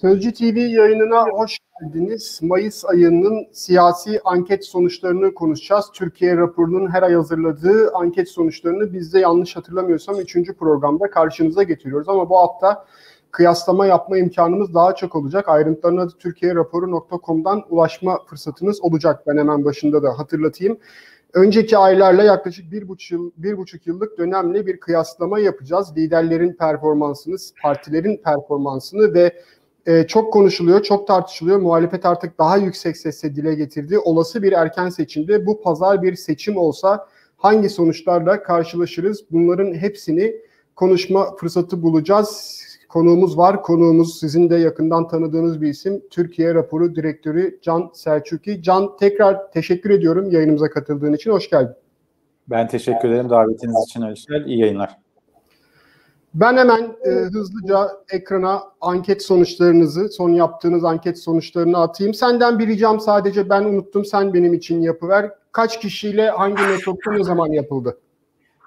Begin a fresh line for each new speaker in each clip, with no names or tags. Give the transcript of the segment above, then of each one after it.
Sözcü TV yayınına hoş geldiniz. Mayıs ayının siyasi anket sonuçlarını konuşacağız. Türkiye raporunun her ay hazırladığı anket sonuçlarını biz de yanlış hatırlamıyorsam 3. programda karşınıza getiriyoruz. Ama bu hafta kıyaslama yapma imkanımız daha çok olacak. Ayrıntılarına da türkiyeraporu.com'dan ulaşma fırsatınız olacak. Ben hemen başında da hatırlatayım. Önceki aylarla yaklaşık bir buçuk, yıl, bir buçuk yıllık dönemle bir kıyaslama yapacağız. Liderlerin performansını, partilerin performansını ve e, çok konuşuluyor, çok tartışılıyor. Muhalefet artık daha yüksek sesle dile getirdi. Olası bir erken seçimde bu pazar bir seçim olsa hangi sonuçlarla karşılaşırız? Bunların hepsini konuşma fırsatı bulacağız. Konuğumuz var. Konuğumuz sizin de yakından tanıdığınız bir isim. Türkiye Raporu Direktörü Can Selçuki. Can tekrar teşekkür ediyorum yayınımıza katıldığın için. Hoş geldin.
Ben teşekkür ederim davetiniz için Alişer. İyi yayınlar.
Ben hemen e, hızlıca ekrana anket sonuçlarınızı, son yaptığınız anket sonuçlarını atayım. Senden bir ricam sadece ben unuttum, sen benim için yapıver. Kaç kişiyle hangi metotla ne zaman yapıldı?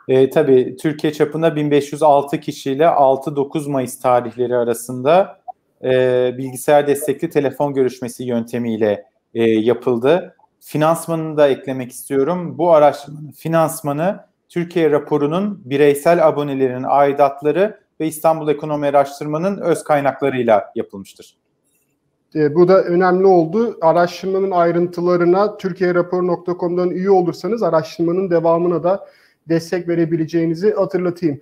E, tabii Türkiye çapında 1506 kişiyle 6-9 Mayıs tarihleri arasında e, bilgisayar destekli telefon görüşmesi yöntemiyle e, yapıldı. Finansmanını da eklemek istiyorum. Bu araştırmanın finansmanı Türkiye raporunun bireysel abonelerin aidatları ve İstanbul Ekonomi Araştırma'nın öz kaynaklarıyla yapılmıştır.
E, bu da önemli oldu. Araştırmanın ayrıntılarına türkiyeraporu.com'dan üye olursanız araştırmanın devamına da destek verebileceğinizi hatırlatayım.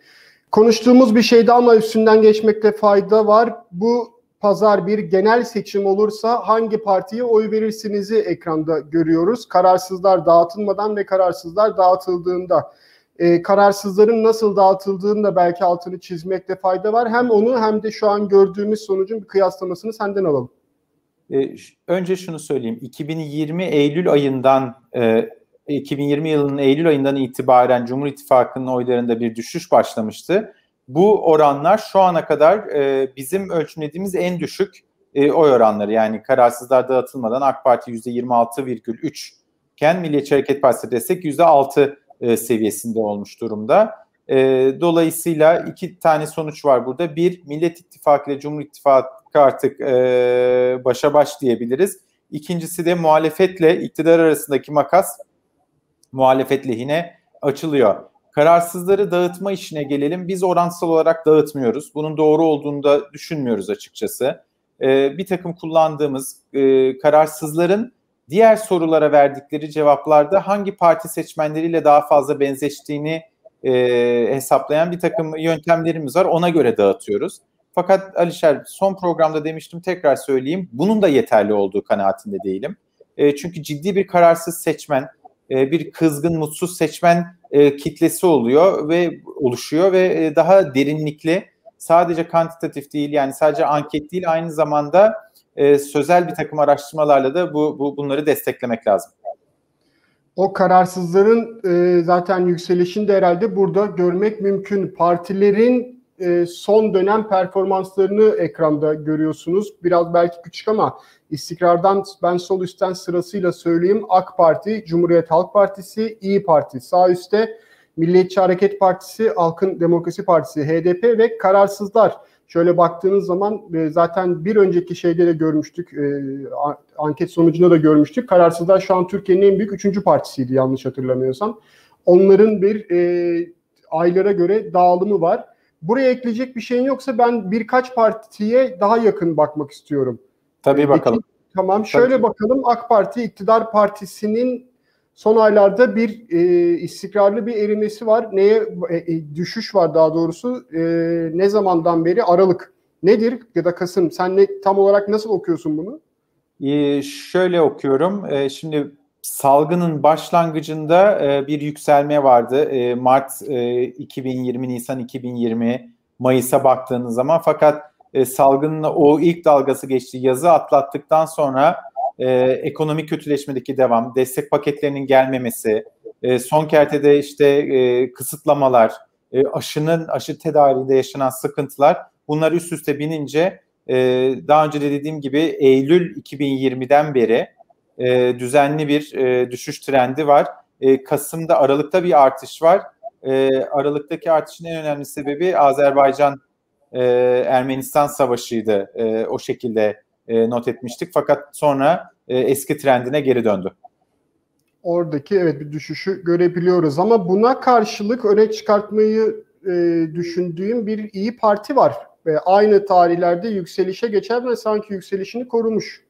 Konuştuğumuz bir şeyde ama üstünden geçmekte fayda var. Bu pazar bir genel seçim olursa hangi partiye oy verirsinizi ekranda görüyoruz. Kararsızlar dağıtılmadan ve kararsızlar dağıtıldığında e, kararsızların nasıl dağıtıldığını da belki altını çizmekte fayda var. Hem onu hem de şu an gördüğümüz sonucun bir kıyaslamasını senden alalım.
E, önce şunu söyleyeyim. 2020 Eylül ayından e, 2020 yılının Eylül ayından itibaren Cumhur İttifakı'nın oylarında bir düşüş başlamıştı. Bu oranlar şu ana kadar e, bizim ölçümlediğimiz en düşük e, oy oranları. Yani kararsızlar dağıtılmadan AK Parti %26,3 iken Milliyetçi Hareket Partisi destek %6 e, seviyesinde olmuş durumda. E, dolayısıyla iki tane sonuç var burada. Bir, Millet İttifakı ile Cumhur İttifakı artık e, başa baş diyebiliriz. İkincisi de muhalefetle iktidar arasındaki makas muhalefet lehine açılıyor. Kararsızları dağıtma işine gelelim. Biz oransal olarak dağıtmıyoruz. Bunun doğru olduğunu da düşünmüyoruz açıkçası. Ee, bir takım kullandığımız e, kararsızların diğer sorulara verdikleri cevaplarda hangi parti seçmenleriyle daha fazla benzeştiğini e, hesaplayan bir takım yöntemlerimiz var. Ona göre dağıtıyoruz. Fakat Alişer son programda demiştim tekrar söyleyeyim. Bunun da yeterli olduğu kanaatinde değilim. E, çünkü ciddi bir kararsız seçmen, e, bir kızgın, mutsuz seçmen e, kitlesi oluyor ve oluşuyor ve e, daha derinlikli sadece kantitatif değil yani sadece anket değil aynı zamanda e, sözel bir takım araştırmalarla da bu, bu bunları desteklemek lazım.
O kararsızların e, zaten yükselişini de herhalde burada görmek mümkün. Partilerin e, son dönem performanslarını ekranda görüyorsunuz. Biraz belki küçük ama istikrardan ben sol üstten sırasıyla söyleyeyim. AK Parti, Cumhuriyet Halk Partisi, İyi Parti sağ üstte, Milliyetçi Hareket Partisi, Halkın Demokrasi Partisi, HDP ve kararsızlar. Şöyle baktığınız zaman e, zaten bir önceki şeyde de görmüştük, e, anket sonucunda da görmüştük. Kararsızlar şu an Türkiye'nin en büyük üçüncü partisiydi yanlış hatırlamıyorsam. Onların bir e, aylara göre dağılımı var. Buraya ekleyecek bir şeyin yoksa ben birkaç partiye daha yakın bakmak istiyorum.
Tabii e, bakalım.
Tamam şöyle Tabii. bakalım AK Parti iktidar partisinin son aylarda bir e, istikrarlı bir erimesi var. Neye e, e, düşüş var daha doğrusu. E, ne zamandan beri Aralık. Nedir ya da Kasım? Sen ne, tam olarak nasıl okuyorsun bunu?
Ee, şöyle okuyorum. Ee, şimdi salgının başlangıcında e, bir yükselme vardı. E, Mart e, 2020, Nisan 2020, Mayıs'a baktığınız zaman fakat e, salgının o ilk dalgası geçti. Yazı atlattıktan sonra e, ekonomik kötüleşmedeki devam, destek paketlerinin gelmemesi, e, son kertede işte e, kısıtlamalar, e, aşının aşı tedariğinde yaşanan sıkıntılar bunlar üst üste binince e, daha önce de dediğim gibi Eylül 2020'den beri e, düzenli bir e, düşüş trendi var. E, Kasım'da Aralık'ta bir artış var. E, Aralık'taki artışın en önemli sebebi Azerbaycan e, Ermenistan Savaşı'ydı. E, o şekilde e, not etmiştik. Fakat sonra e, eski trendine geri döndü.
Oradaki evet bir düşüşü görebiliyoruz ama buna karşılık öne çıkartmayı e, düşündüğüm bir iyi Parti var ve aynı tarihlerde yükselişe geçer ve sanki yükselişini korumuş.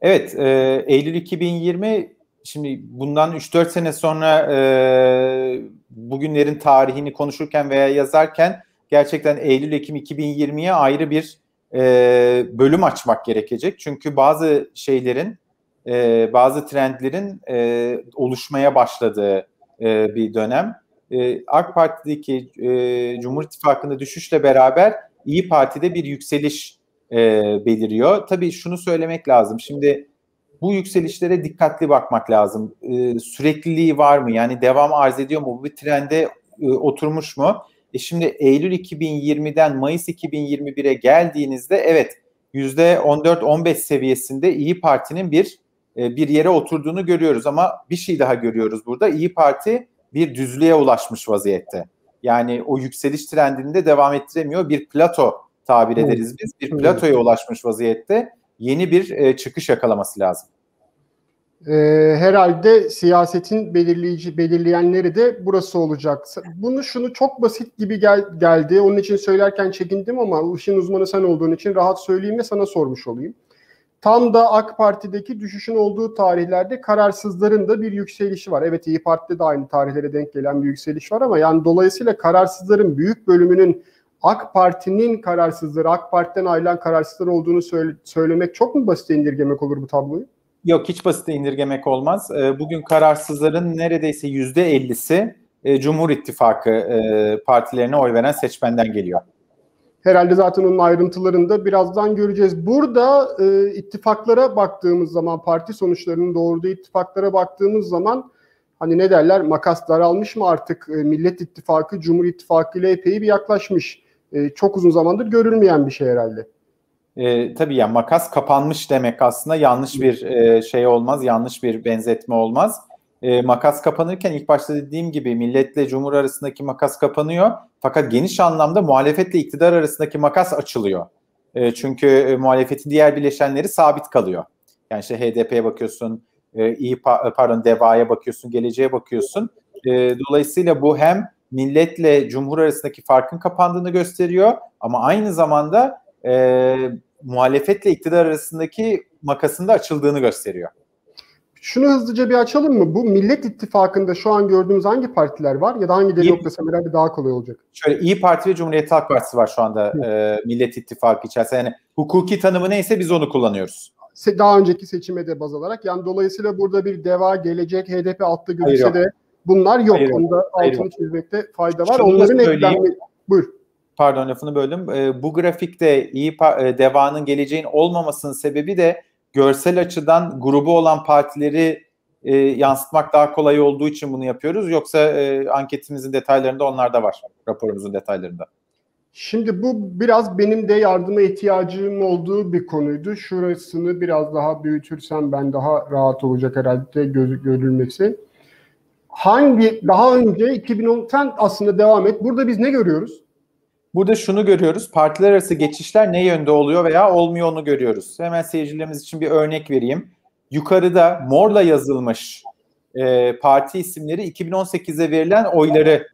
Evet, e, Eylül 2020 şimdi bundan 3-4 sene sonra e, bugünlerin tarihini konuşurken veya yazarken gerçekten Eylül-Ekim 2020'ye ayrı bir e, bölüm açmak gerekecek. Çünkü bazı şeylerin, e, bazı trendlerin e, oluşmaya başladığı e, bir dönem. E, AK Parti'deki e, Cumhur İttifakı'nda düşüşle beraber İyi Parti'de bir yükseliş e, beliriyor. Tabii şunu söylemek lazım. Şimdi bu yükselişlere dikkatli bakmak lazım. E, sürekliliği var mı? Yani devam arz ediyor mu? Bu bir trende e, oturmuş mu? E şimdi Eylül 2020'den Mayıs 2021'e geldiğinizde evet %14-15 seviyesinde İyi Parti'nin bir e, bir yere oturduğunu görüyoruz ama bir şey daha görüyoruz burada. İyi Parti bir düzlüğe ulaşmış vaziyette. Yani o yükseliş trendinde devam ettiremiyor. Bir plato tabir ederiz biz. Bir platoya ulaşmış vaziyette. Yeni bir e, çıkış yakalaması lazım
e, herhalde siyasetin belirleyici belirleyenleri de burası olacak. Bunu şunu çok basit gibi gel, geldi. Onun için söylerken çekindim ama işin uzmanı sen olduğun için rahat söyleyeyim ve sana sormuş olayım. Tam da AK Parti'deki düşüşün olduğu tarihlerde kararsızların da bir yükselişi var. Evet İyi Parti'de de aynı tarihlere denk gelen bir yükseliş var ama yani dolayısıyla kararsızların büyük bölümünün AK Parti'nin kararsızları, AK Parti'den ayrılan kararsızlar olduğunu söyle, söylemek çok mu basit indirgemek olur bu tabloyu?
Yok hiç basit indirgemek olmaz. Ee, bugün kararsızların neredeyse yüzde ellisi e, Cumhur İttifakı e, partilerine oy veren seçmenden geliyor.
Herhalde zaten onun ayrıntılarını da birazdan göreceğiz. Burada e, ittifaklara baktığımız zaman, parti sonuçlarının doğurduğu ittifaklara baktığımız zaman hani ne derler makas daralmış mı artık e, Millet İttifakı, Cumhur İttifakı ile epey bir yaklaşmış. E, çok uzun zamandır görülmeyen bir şey herhalde.
E, tabii ya makas kapanmış demek aslında yanlış bir e, şey olmaz, yanlış bir benzetme olmaz. E, makas kapanırken ilk başta dediğim gibi milletle cumhur arasındaki makas kapanıyor. Fakat geniş anlamda muhalefetle iktidar arasındaki makas açılıyor. E, çünkü e, muhalefetin diğer bileşenleri sabit kalıyor. Yani işte HDP'ye bakıyorsun, e, iyi pardon DEVA'ya bakıyorsun, geleceğe bakıyorsun. E, dolayısıyla bu hem milletle cumhur arasındaki farkın kapandığını gösteriyor ama aynı zamanda e, muhalefetle iktidar arasındaki makasında açıldığını gösteriyor.
Şunu hızlıca bir açalım mı? Bu Millet İttifakı'nda şu an gördüğümüz hangi partiler var ya da hangileri yok desem herhalde daha kolay olacak.
Şöyle İyi Parti ve Cumhuriyet Halk Partisi var şu anda e, Millet İttifakı içerisinde. Yani hukuki tanımı neyse biz onu kullanıyoruz.
Daha önceki seçime de baz alarak. Yani dolayısıyla burada bir DEVA, Gelecek, HDP altta görülse de bunlar yok. Hayır, Onda altını hayır, çizmekte fayda var. Şunu Onların eklenme... Buyur
pardon lafını böldüm. E, bu grafikte iyi e, devanın geleceğin olmamasının sebebi de görsel açıdan grubu olan partileri e, yansıtmak daha kolay olduğu için bunu yapıyoruz. Yoksa e, anketimizin detaylarında onlar da var. Raporumuzun detaylarında.
Şimdi bu biraz benim de yardıma ihtiyacım olduğu bir konuydu. Şurasını biraz daha büyütürsem ben daha rahat olacak herhalde göz, görülmesi. Hangi daha önce 2010 sen aslında devam et. Burada biz ne görüyoruz?
Burada şunu görüyoruz. Partiler arası geçişler ne yönde oluyor veya olmuyor onu görüyoruz. Hemen seyircilerimiz için bir örnek vereyim. Yukarıda morla yazılmış e, parti isimleri 2018'e verilen oyları,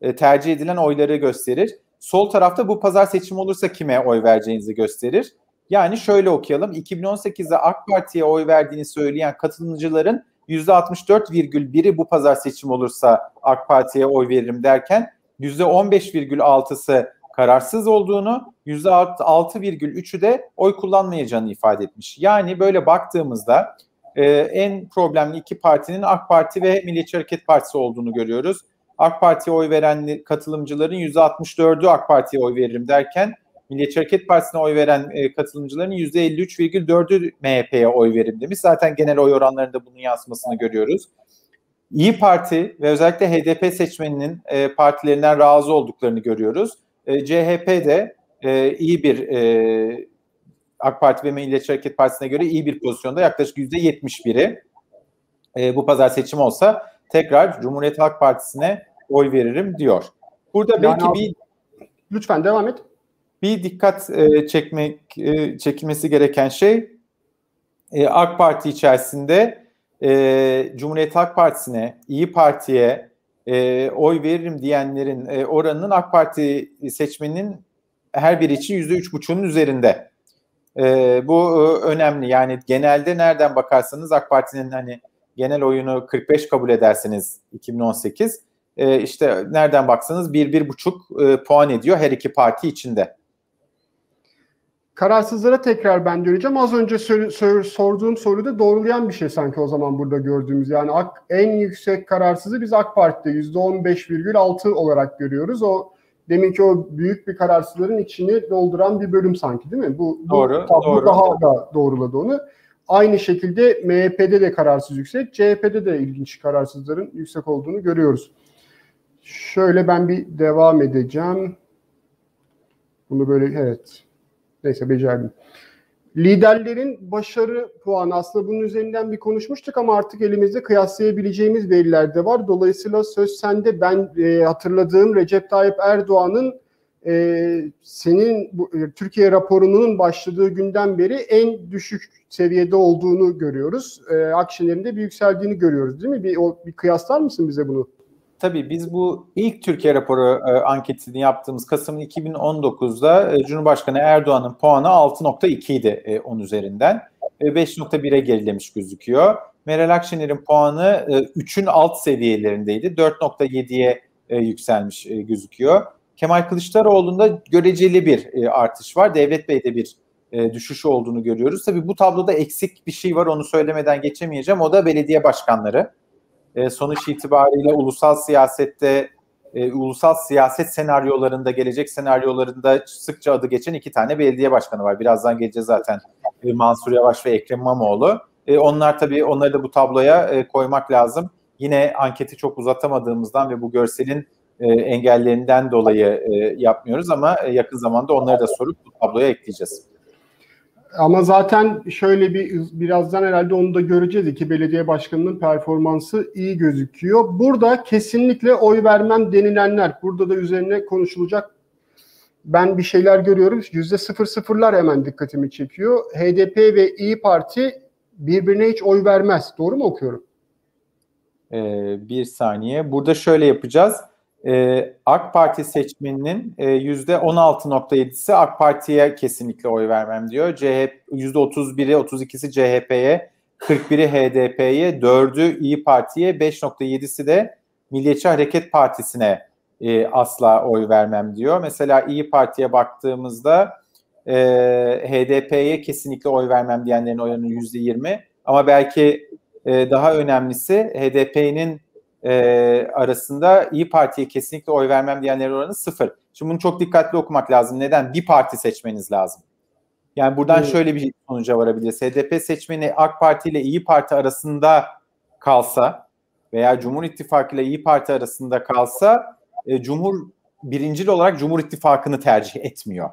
e, tercih edilen oyları gösterir. Sol tarafta bu pazar seçim olursa kime oy vereceğinizi gösterir. Yani şöyle okuyalım. 2018'de AK Parti'ye oy verdiğini söyleyen katılımcıların %64,1'i bu pazar seçim olursa AK Parti'ye oy veririm derken %15,6'sı kararsız olduğunu, %6,3'ü de oy kullanmayacağını ifade etmiş. Yani böyle baktığımızda e, en problemli iki partinin AK Parti ve Milliyetçi Hareket Partisi olduğunu görüyoruz. AK Parti'ye oy veren katılımcıların %64'ü AK Parti'ye oy veririm derken Milliyetçi Hareket Partisi'ne oy veren e, katılımcıların %53,4'ü MHP'ye oy veririm demiş. Zaten genel oy oranlarında bunun yansımasını görüyoruz. İyi Parti ve özellikle HDP seçmeninin e, partilerinden razı olduklarını görüyoruz. E, CHP de e, iyi bir e, AK Parti ve Milliyetçi Hareket Partisi'ne göre iyi bir pozisyonda yaklaşık yüzde 71'i e, bu pazar seçim olsa tekrar Cumhuriyet Halk Partisi'ne oy veririm diyor. Burada yani belki abi, bir
lütfen devam et.
bir dikkat e, çekmek e, çekilmesi gereken şey e, AK Parti içerisinde e, Cumhuriyet Halk Partisi'ne, İyi Parti'ye e, oy veririm diyenlerin e, oranının AK Parti seçmeninin her biri için yüzde üç buçuğun üzerinde. E, bu e, önemli. Yani genelde nereden bakarsanız AK Parti'nin hani genel oyunu 45 kabul ederseniz 2018 e, işte nereden baksanız bir bir buçuk e, puan ediyor her iki parti içinde.
Kararsızlara tekrar ben döneceğim. Az önce sor, sor, sorduğum soruda doğrulayan bir şey sanki o zaman burada gördüğümüz. Yani AK, en yüksek kararsızı biz AK Parti'de %15,6 olarak görüyoruz. O deminki o büyük bir kararsızların içini dolduran bir bölüm sanki değil mi? Bu,
doğru,
bu
doğru.
daha da doğruladı onu. Aynı şekilde MHP'de de kararsız yüksek, CHP'de de ilginç kararsızların yüksek olduğunu görüyoruz. Şöyle ben bir devam edeceğim. Bunu böyle evet Neyse becerdim. Liderlerin başarı puanı aslında bunun üzerinden bir konuşmuştuk ama artık elimizde kıyaslayabileceğimiz veriler de var. Dolayısıyla söz sende. Ben e, hatırladığım Recep Tayyip Erdoğan'ın e, senin bu, e, Türkiye raporunun başladığı günden beri en düşük seviyede olduğunu görüyoruz. E, Akşener'in de bir yükseldiğini görüyoruz değil mi? Bir, o, bir kıyaslar mısın bize bunu?
Tabii biz bu ilk Türkiye raporu e, anketini yaptığımız Kasım 2019'da e, Cumhurbaşkanı Erdoğan'ın puanı 6.2 idi e, 10 üzerinden. E, 5.1'e gerilemiş gözüküyor. Meral Akşener'in puanı e, 3'ün alt seviyelerindeydi. 4.7'ye e, yükselmiş e, gözüküyor. Kemal Kılıçdaroğlu'nda göreceli bir e, artış var. Devlet Bey'de bir e, düşüş olduğunu görüyoruz. Tabii bu tabloda eksik bir şey var onu söylemeden geçemeyeceğim. O da belediye başkanları e, sonuç itibariyle ulusal siyasette e, ulusal siyaset senaryolarında gelecek senaryolarında sıkça adı geçen iki tane belediye başkanı var. Birazdan geleceğiz zaten e, Mansur Yavaş ve Ekrem İmamoğlu. Onlar tabii onları da bu tabloya koymak lazım. Yine anketi çok uzatamadığımızdan ve bu görselin engellerinden dolayı yapmıyoruz ama yakın zamanda onları da sorup bu tabloya ekleyeceğiz.
Ama zaten şöyle bir birazdan herhalde onu da göreceğiz. İki belediye başkanının performansı iyi gözüküyor. Burada kesinlikle oy vermem denilenler. Burada da üzerine konuşulacak ben bir şeyler görüyorum. Yüzde sıfır sıfırlar hemen dikkatimi çekiyor. HDP ve İyi Parti birbirine hiç oy vermez. Doğru mu okuyorum?
Ee, bir saniye. Burada şöyle yapacağız e, AK Parti seçmeninin e, %16.7'si AK Parti'ye kesinlikle oy vermem diyor. CHP %31'i 32'si CHP'ye, 41'i HDP'ye, 4'ü İyi Parti'ye, 5.7'si de Milliyetçi Hareket Partisi'ne e, asla oy vermem diyor. Mesela İyi Parti'ye baktığımızda e, HDP'ye kesinlikle oy vermem diyenlerin oranı %20 ama belki e, daha önemlisi HDP'nin e, arasında İyi Parti'ye kesinlikle oy vermem diyenlerin oranı sıfır. Şimdi bunu çok dikkatli okumak lazım. Neden? Bir parti seçmeniz lazım. Yani buradan evet. şöyle bir sonuca varabiliriz. HDP seçmeni AK Parti ile İyi Parti arasında kalsa veya Cumhur İttifakı ile İyi Parti arasında kalsa e, Cumhur birincil olarak Cumhur İttifakı'nı tercih etmiyor.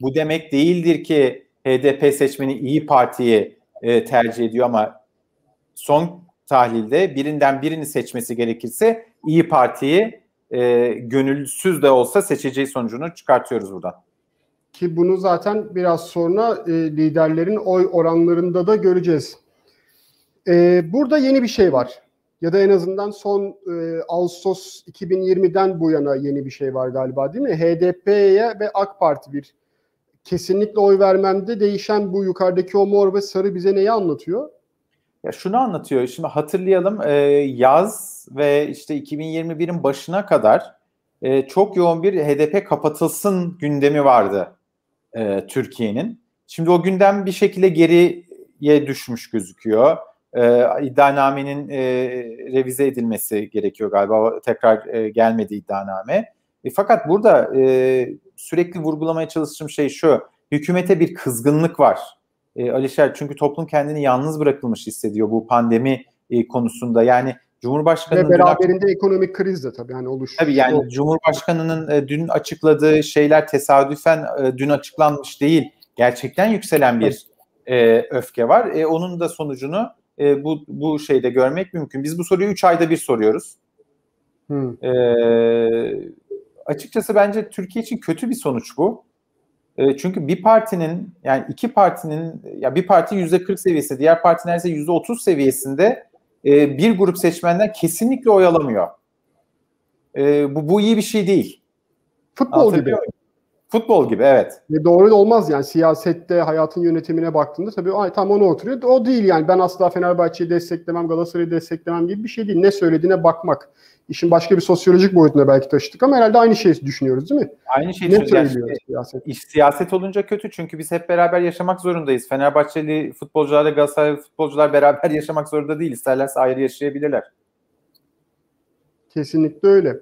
Bu demek değildir ki HDP seçmeni İyi Parti'yi e, tercih ediyor ama son tahlilde birinden birini seçmesi gerekirse İyi Parti'yi e, gönülsüz de olsa seçeceği sonucunu çıkartıyoruz buradan.
Ki bunu zaten biraz sonra e, liderlerin oy oranlarında da göreceğiz. E, burada yeni bir şey var. Ya da en azından son e, Ağustos 2020'den bu yana yeni bir şey var galiba değil mi? HDP'ye ve AK Parti bir kesinlikle oy vermemde değişen bu yukarıdaki o mor ve sarı bize neyi anlatıyor?
Ya şunu anlatıyor. Şimdi hatırlayalım e, yaz ve işte 2021'in başına kadar e, çok yoğun bir HDP kapatılsın gündemi vardı e, Türkiye'nin. Şimdi o gündem bir şekilde geriye düşmüş gözüküyor. E, iddianamenin e, revize edilmesi gerekiyor galiba. Tekrar e, gelmedi iddianame. E, fakat burada e, sürekli vurgulamaya çalıştığım şey şu. Hükümete bir kızgınlık var e, Alişer çünkü toplum kendini yalnız bırakılmış hissediyor bu pandemi e, konusunda. Yani Cumhurbaşkanı'nın
ve beraberinde dün, ekonomik kriz de tabii yani oluş.
Tabii yani o, Cumhurbaşkanı'nın e, dün açıkladığı şeyler tesadüfen e, dün açıklanmış değil. Gerçekten yükselen bir e, öfke var. E, onun da sonucunu e, bu bu şeyde görmek mümkün. Biz bu soruyu 3 ayda bir soruyoruz. Hmm. E, açıkçası bence Türkiye için kötü bir sonuç bu. E, çünkü bir partinin yani iki partinin ya bir parti yüzde 40 seviyesi, diğer parti neredeyse yüzde 30 seviyesinde e, bir grup seçmenden kesinlikle oy alamıyor. E, bu, bu iyi bir şey değil.
Futbol gibi.
Futbol gibi evet.
Ve doğru da olmaz yani siyasette hayatın yönetimine baktığında tabii ay tam ona oturuyor. O değil yani ben asla Fenerbahçe'yi desteklemem, Galatasaray'ı desteklemem gibi bir şey değil. Ne söylediğine bakmak. İşin başka bir sosyolojik boyutuna belki taşıdık ama herhalde aynı şeyi düşünüyoruz değil mi?
Aynı şeyi
ne söylüyor yani, siyaset?
Iş, siyaset olunca kötü çünkü biz hep beraber yaşamak zorundayız. Fenerbahçeli futbolcularla Galatasaray futbolcular beraber yaşamak zorunda değil. İsterlerse ayrı yaşayabilirler.
Kesinlikle öyle.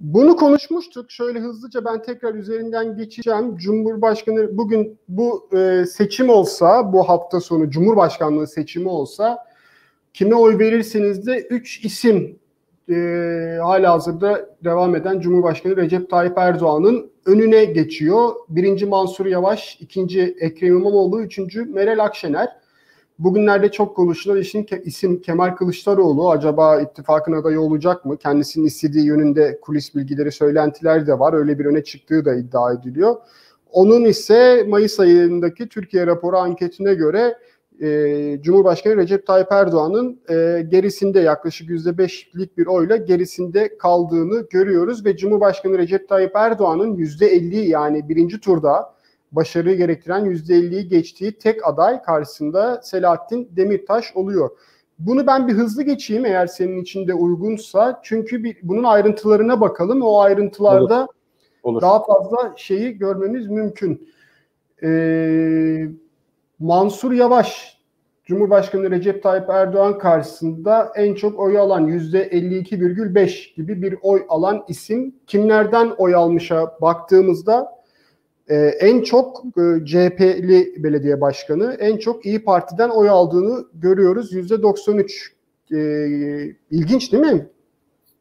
Bunu konuşmuştuk. Şöyle hızlıca ben tekrar üzerinden geçeceğim. Cumhurbaşkanı bugün bu e, seçim olsa, bu hafta sonu Cumhurbaşkanlığı seçimi olsa kime oy verirsiniz de 3 isim e, hala hazırda devam eden Cumhurbaşkanı Recep Tayyip Erdoğan'ın önüne geçiyor. Birinci Mansur Yavaş, ikinci Ekrem İmamoğlu, üçüncü Meral Akşener. Bugünlerde çok konuşulan işin isim Kemal Kılıçdaroğlu. Acaba ittifakın adayı olacak mı? Kendisinin istediği yönünde kulis bilgileri, söylentiler de var. Öyle bir öne çıktığı da iddia ediliyor. Onun ise Mayıs ayındaki Türkiye raporu anketine göre e, Cumhurbaşkanı Recep Tayyip Erdoğan'ın e, gerisinde yaklaşık %5'lik bir oyla gerisinde kaldığını görüyoruz ve Cumhurbaşkanı Recep Tayyip Erdoğan'ın %50 yani birinci turda başarıyı gerektiren %50'yi geçtiği tek aday karşısında Selahattin Demirtaş oluyor. Bunu ben bir hızlı geçeyim eğer senin için de uygunsa. Çünkü bir, bunun ayrıntılarına bakalım. O ayrıntılarda Olur. Olur. daha fazla şeyi görmemiz mümkün. Ee, Mansur Yavaş, Cumhurbaşkanı Recep Tayyip Erdoğan karşısında en çok oy alan %52,5 gibi bir oy alan isim. Kimlerden oy almışa baktığımızda e, en çok e, CHP'li belediye başkanı, en çok İyi Parti'den oy aldığını görüyoruz. %93. E, ilginç değil mi?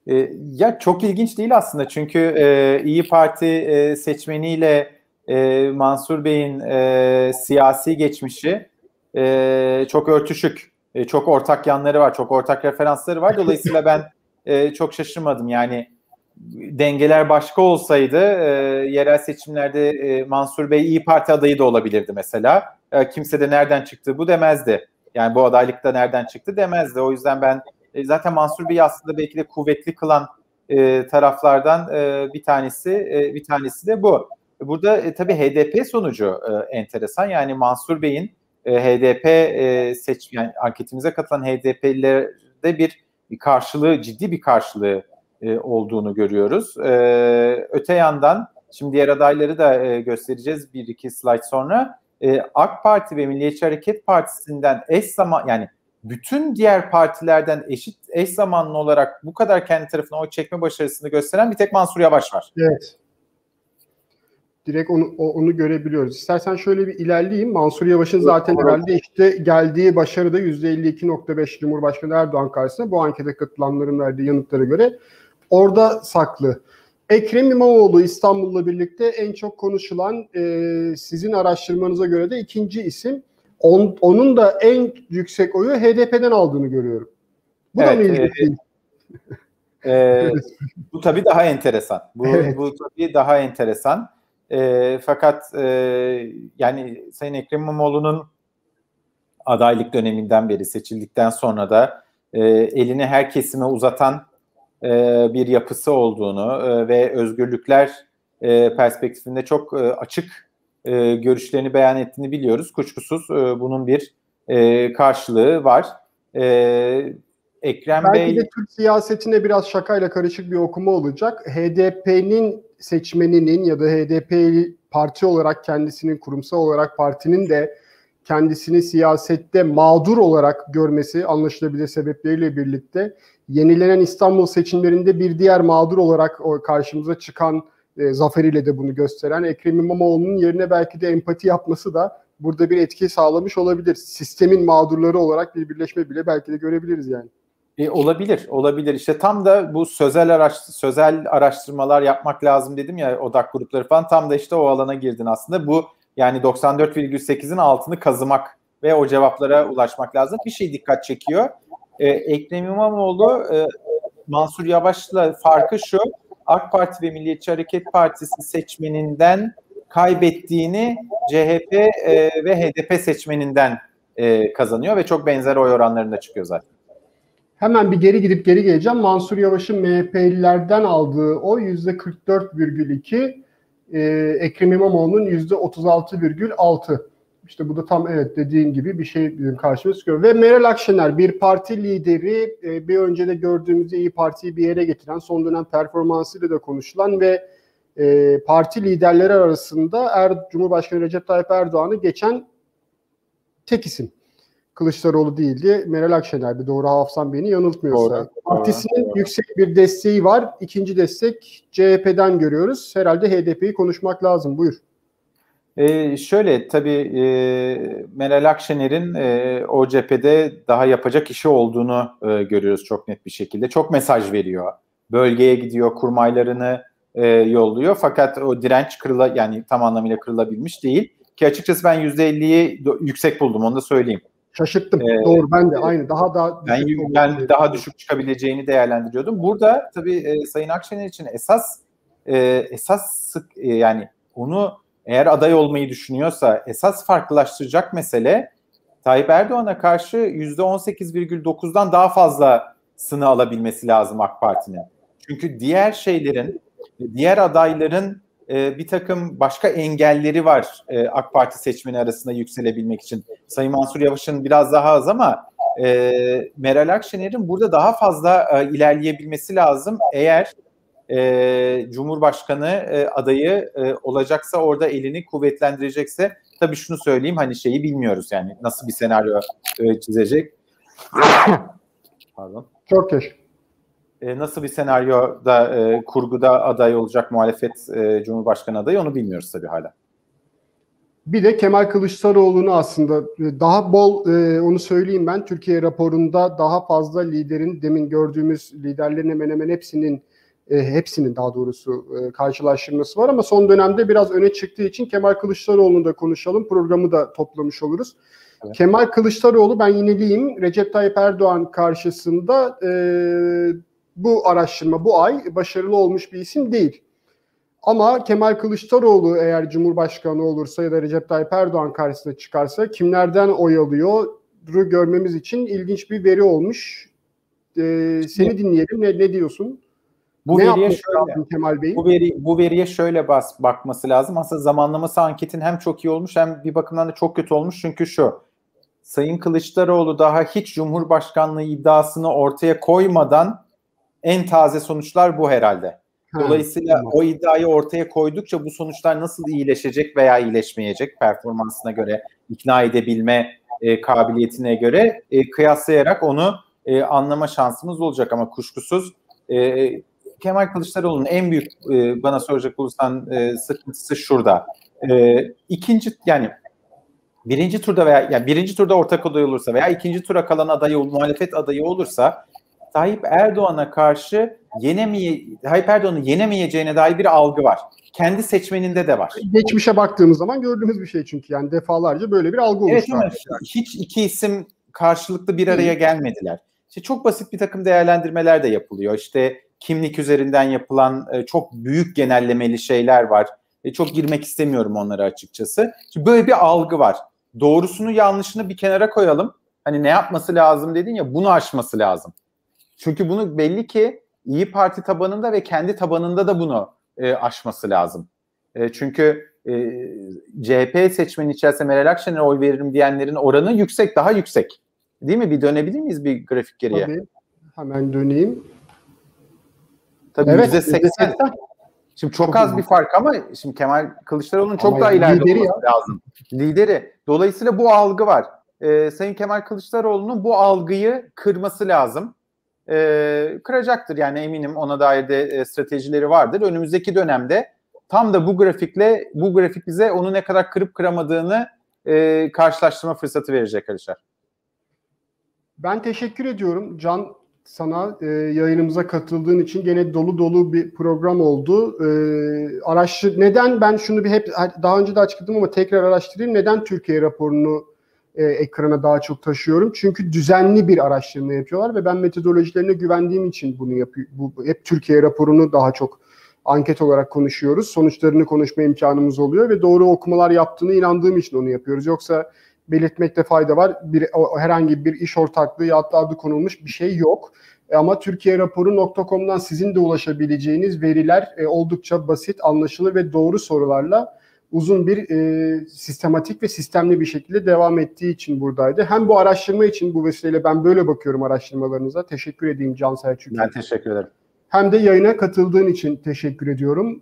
E, ya çok ilginç değil aslında çünkü e, İyi Parti e, seçmeniyle e, Mansur Bey'in e, siyasi geçmişi e, çok örtüşük. E, çok ortak yanları var, çok ortak referansları var. Dolayısıyla ben e, çok şaşırmadım. Yani dengeler başka olsaydı e, yerel seçimlerde e, Mansur Bey İyi Parti adayı da olabilirdi mesela. E, kimse de nereden çıktı bu demezdi. Yani bu adaylıkta nereden çıktı demezdi. O yüzden ben e, zaten Mansur Bey'i aslında belki de kuvvetli kılan e, taraflardan e, bir tanesi e, bir tanesi de bu. Burada e, tabii HDP sonucu e, enteresan. Yani Mansur Bey'in e, HDP e, seç yani anketimize katılan HDP'lilerde bir, bir karşılığı ciddi bir karşılığı e, olduğunu görüyoruz. E, öte yandan şimdi diğer adayları da e, göstereceğiz bir iki slide sonra. E, AK Parti ve Milliyetçi Hareket Partisi'nden eş zaman yani bütün diğer partilerden eşit eş zamanlı olarak bu kadar kendi tarafına oy çekme başarısını gösteren bir tek Mansur Yavaş var.
Evet. Direkt onu onu görebiliyoruz. İstersen şöyle bir ilerleyeyim. Mansur Yavaş'ın zaten herhalde işte geldiği başarı da %52.5 Cumhurbaşkanı Erdoğan karşısında bu ankete katılanların verdiği yanıtlara göre orada saklı. Ekrem İmamoğlu İstanbul'la birlikte en çok konuşulan e, sizin araştırmanıza göre de ikinci isim. On, onun da en yüksek oyu HDP'den aldığını görüyorum. Bu evet, da mı ilginç?
E, e, bu tabii daha enteresan. Bu, evet. bu tabii daha enteresan. E, fakat e, yani Sayın Ekrem İmamoğlu'nun adaylık döneminden beri seçildikten sonra da e, elini her kesime uzatan e, bir yapısı olduğunu e, ve özgürlükler e, perspektifinde çok e, açık e, görüşlerini beyan ettiğini biliyoruz. Kuşkusuz e, bunun bir e, karşılığı var. E,
Ekrem Belki Bey... de Türk siyasetine biraz şakayla karışık bir okuma olacak. HDP'nin seçmeninin ya da HDP parti olarak kendisinin kurumsal olarak partinin de kendisini siyasette mağdur olarak görmesi anlaşılabilir sebepleriyle birlikte yenilenen İstanbul seçimlerinde bir diğer mağdur olarak karşımıza çıkan e, zaferiyle de bunu gösteren Ekrem İmamoğlu'nun yerine belki de empati yapması da burada bir etki sağlamış olabilir. Sistemin mağdurları olarak bir birleşme bile belki de görebiliriz yani.
E, olabilir, olabilir. İşte tam da bu sözel araş sözel araştırmalar yapmak lazım dedim ya odak grupları falan tam da işte o alana girdin aslında. Bu yani 94,8'in altını kazımak ve o cevaplara ulaşmak lazım. Bir şey dikkat çekiyor. E, Ekrem İmamoğlu e, Mansur Yavaş'la farkı şu. AK Parti ve Milliyetçi Hareket Partisi seçmeninden kaybettiğini CHP e, ve HDP seçmeninden e, kazanıyor ve çok benzer oy oranlarında çıkıyor zaten.
Hemen bir geri gidip geri geleceğim. Mansur Yavaş'ın MHP'lilerden aldığı oy %44,2, e, Ekrem İmamoğlu'nun %36,6. İşte bu da tam evet dediğin gibi bir şey karşımıza çıkıyor. Ve Meral Akşener bir parti lideri, e, bir önce de gördüğümüz iyi Parti'yi bir yere getiren, son dönem performansıyla da konuşulan ve e, parti liderleri arasında er, Cumhurbaşkanı Recep Tayyip Erdoğan'ı geçen tek isim. Kılıçdaroğlu değildi. Meral Akşener bir doğru hafızam beni yanıltmıyorsa. Doğru, Partisinin doğru. yüksek bir desteği var. İkinci destek CHP'den görüyoruz. Herhalde HDP'yi konuşmak lazım. Buyur.
Ee, şöyle tabii e, Meral Akşener'in e, o cephede daha yapacak işi olduğunu e, görüyoruz çok net bir şekilde. Çok mesaj veriyor. Bölgeye gidiyor, kurmaylarını e, yolluyor. Fakat o direnç kırıla yani tam anlamıyla kırılabilmiş değil. Ki açıkçası ben %50'yi yüksek buldum onu da söyleyeyim.
Şaşırttım. Ee, Doğru ben de aynı. Daha da
ben, ben daha düşük çıkabileceğini değerlendiriyordum. Burada tabii e, Sayın Akşener için esas e, esas sık e, yani onu eğer aday olmayı düşünüyorsa esas farklılaştıracak mesele Tayyip Erdoğan'a karşı %18,9'dan daha fazla sını alabilmesi lazım AK Parti'nin. Çünkü diğer şeylerin, diğer adayların e, bir takım başka engelleri var e, AK Parti seçmeni arasında yükselebilmek için. Sayın Mansur Yavaş'ın biraz daha az ama e, Meral Akşener'in burada daha fazla e, ilerleyebilmesi lazım. Eğer e, Cumhurbaşkanı e, adayı e, olacaksa orada elini kuvvetlendirecekse tabii şunu söyleyeyim hani şeyi bilmiyoruz yani nasıl bir senaryo e, çizecek.
Pardon. Çok teşekkür
e, nasıl bir senaryoda e, kurguda aday olacak muhalefet e, Cumhurbaşkanı adayı onu bilmiyoruz tabii hala.
Bir de Kemal Kılıçdaroğlu'nu aslında e, daha bol e, onu söyleyeyim ben Türkiye raporunda daha fazla liderin demin gördüğümüz liderlerin hemen hemen hepsinin e, hepsinin daha doğrusu e, karşılaştırması var ama son dönemde biraz öne çıktığı için Kemal Kılıçdaroğlu'nu da konuşalım. Programı da toplamış oluruz. Evet. Kemal Kılıçdaroğlu ben yineleyeyim Recep Tayyip Erdoğan karşısında e, bu araştırma bu ay başarılı olmuş bir isim değil. Ama Kemal Kılıçdaroğlu eğer Cumhurbaşkanı olursa ya da Recep Tayyip Erdoğan karşısına çıkarsa kimlerden oy alıyor görmemiz için ilginç bir veri olmuş. Ee, seni dinleyelim. Ne, ne diyorsun?
Bu ne veriye şöyle, Kemal Bey? Bu, veri, bu veriye şöyle bas, bakması lazım. Aslında zamanlaması anketin hem çok iyi olmuş hem bir bakımdan da çok kötü olmuş. Çünkü şu, Sayın Kılıçdaroğlu daha hiç Cumhurbaşkanlığı iddiasını ortaya koymadan en taze sonuçlar bu herhalde. Dolayısıyla o iddiayı ortaya koydukça bu sonuçlar nasıl iyileşecek veya iyileşmeyecek performansına göre, ikna edebilme e, kabiliyetine göre e, kıyaslayarak onu e, anlama şansımız olacak ama kuşkusuz e, Kemal Kılıçdaroğlu'nun en büyük e, bana soracak olursan e, sıkıntısı şurada. E, ikinci yani birinci turda veya yani birinci turda ortak aday olursa veya ikinci tura kalan adayı muhalefet adayı olursa Tayyip Erdoğan'a karşı yenemeye Tayyip Erdoğan'ı yenemeyeceğine dair bir algı var. Kendi seçmeninde de var.
Geçmişe baktığımız zaman gördüğümüz bir şey çünkü yani defalarca böyle bir algı
evet. Evet, hiç iki isim karşılıklı bir araya gelmediler. İşte çok basit bir takım değerlendirmeler de yapılıyor. İşte kimlik üzerinden yapılan e, çok büyük genellemeli şeyler var. E, çok girmek istemiyorum onlara açıkçası. Şimdi böyle bir algı var. Doğrusunu yanlışını bir kenara koyalım. Hani ne yapması lazım dedin ya bunu aşması lazım. Çünkü bunu belli ki İyi Parti tabanında ve kendi tabanında da bunu e, aşması lazım. E, çünkü e, CHP seçmeni içerisinde Meral Akşener'e oy veririm diyenlerin oranı yüksek, daha yüksek. Değil mi? Bir dönebilir miyiz bir grafik geriye?
Tabii. Hemen döneyim.
Tabii evet, %80. Şimdi çok, çok az bir fark ama şimdi Kemal Kılıçdaroğlu'nun çok ama daha ileride olması ya. lazım. Lideri. Dolayısıyla bu algı var. Ee, Sayın Kemal Kılıçdaroğlu'nun bu algıyı kırması lazım e, kıracaktır. Yani eminim ona dair de e, stratejileri vardır. Önümüzdeki dönemde tam da bu grafikle bu grafik bize onu ne kadar kırıp kıramadığını e, karşılaştırma fırsatı verecek arkadaşlar.
Ben teşekkür ediyorum Can sana e, yayınımıza katıldığın için gene dolu dolu bir program oldu. E, araştır neden ben şunu bir hep daha önce de açıkladım ama tekrar araştırayım. Neden Türkiye raporunu e, ekrana daha çok taşıyorum. Çünkü düzenli bir araştırma yapıyorlar ve ben metodolojilerine güvendiğim için bunu yapıyorum. Bu, hep Türkiye raporunu daha çok anket olarak konuşuyoruz. Sonuçlarını konuşma imkanımız oluyor ve doğru okumalar yaptığını inandığım için onu yapıyoruz. Yoksa belirtmekte fayda var. Bir, herhangi bir iş ortaklığı ya da adı konulmuş bir şey yok. Ama Türkiye raporu.com'dan sizin de ulaşabileceğiniz veriler e, oldukça basit, anlaşılır ve doğru sorularla uzun bir e, sistematik ve sistemli bir şekilde devam ettiği için buradaydı. Hem bu araştırma için bu vesileyle ben böyle bakıyorum araştırmalarınıza. Teşekkür edeyim Can Selçuk.
Ben teşekkür ederim.
Hem de yayına katıldığın için teşekkür ediyorum.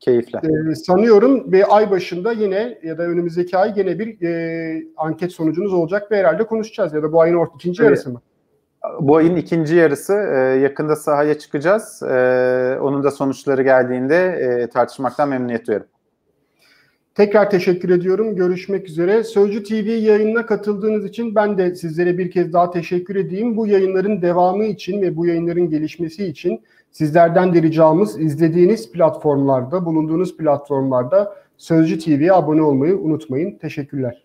Keyifle.
Ee, sanıyorum ve ay başında yine ya da önümüzdeki ay yine bir e, anket sonucunuz olacak ve herhalde konuşacağız ya da bu ayın orta, ikinci evet. yarısı mı?
Bu ayın ikinci yarısı e, yakında sahaya çıkacağız. E, onun da sonuçları geldiğinde e, tartışmaktan memnuniyet duyarım.
Tekrar teşekkür ediyorum. Görüşmek üzere. Sözcü TV yayınına katıldığınız için ben de sizlere bir kez daha teşekkür edeyim. Bu yayınların devamı için ve bu yayınların gelişmesi için sizlerden de ricamız izlediğiniz platformlarda, bulunduğunuz platformlarda Sözcü TV'ye abone olmayı unutmayın. Teşekkürler.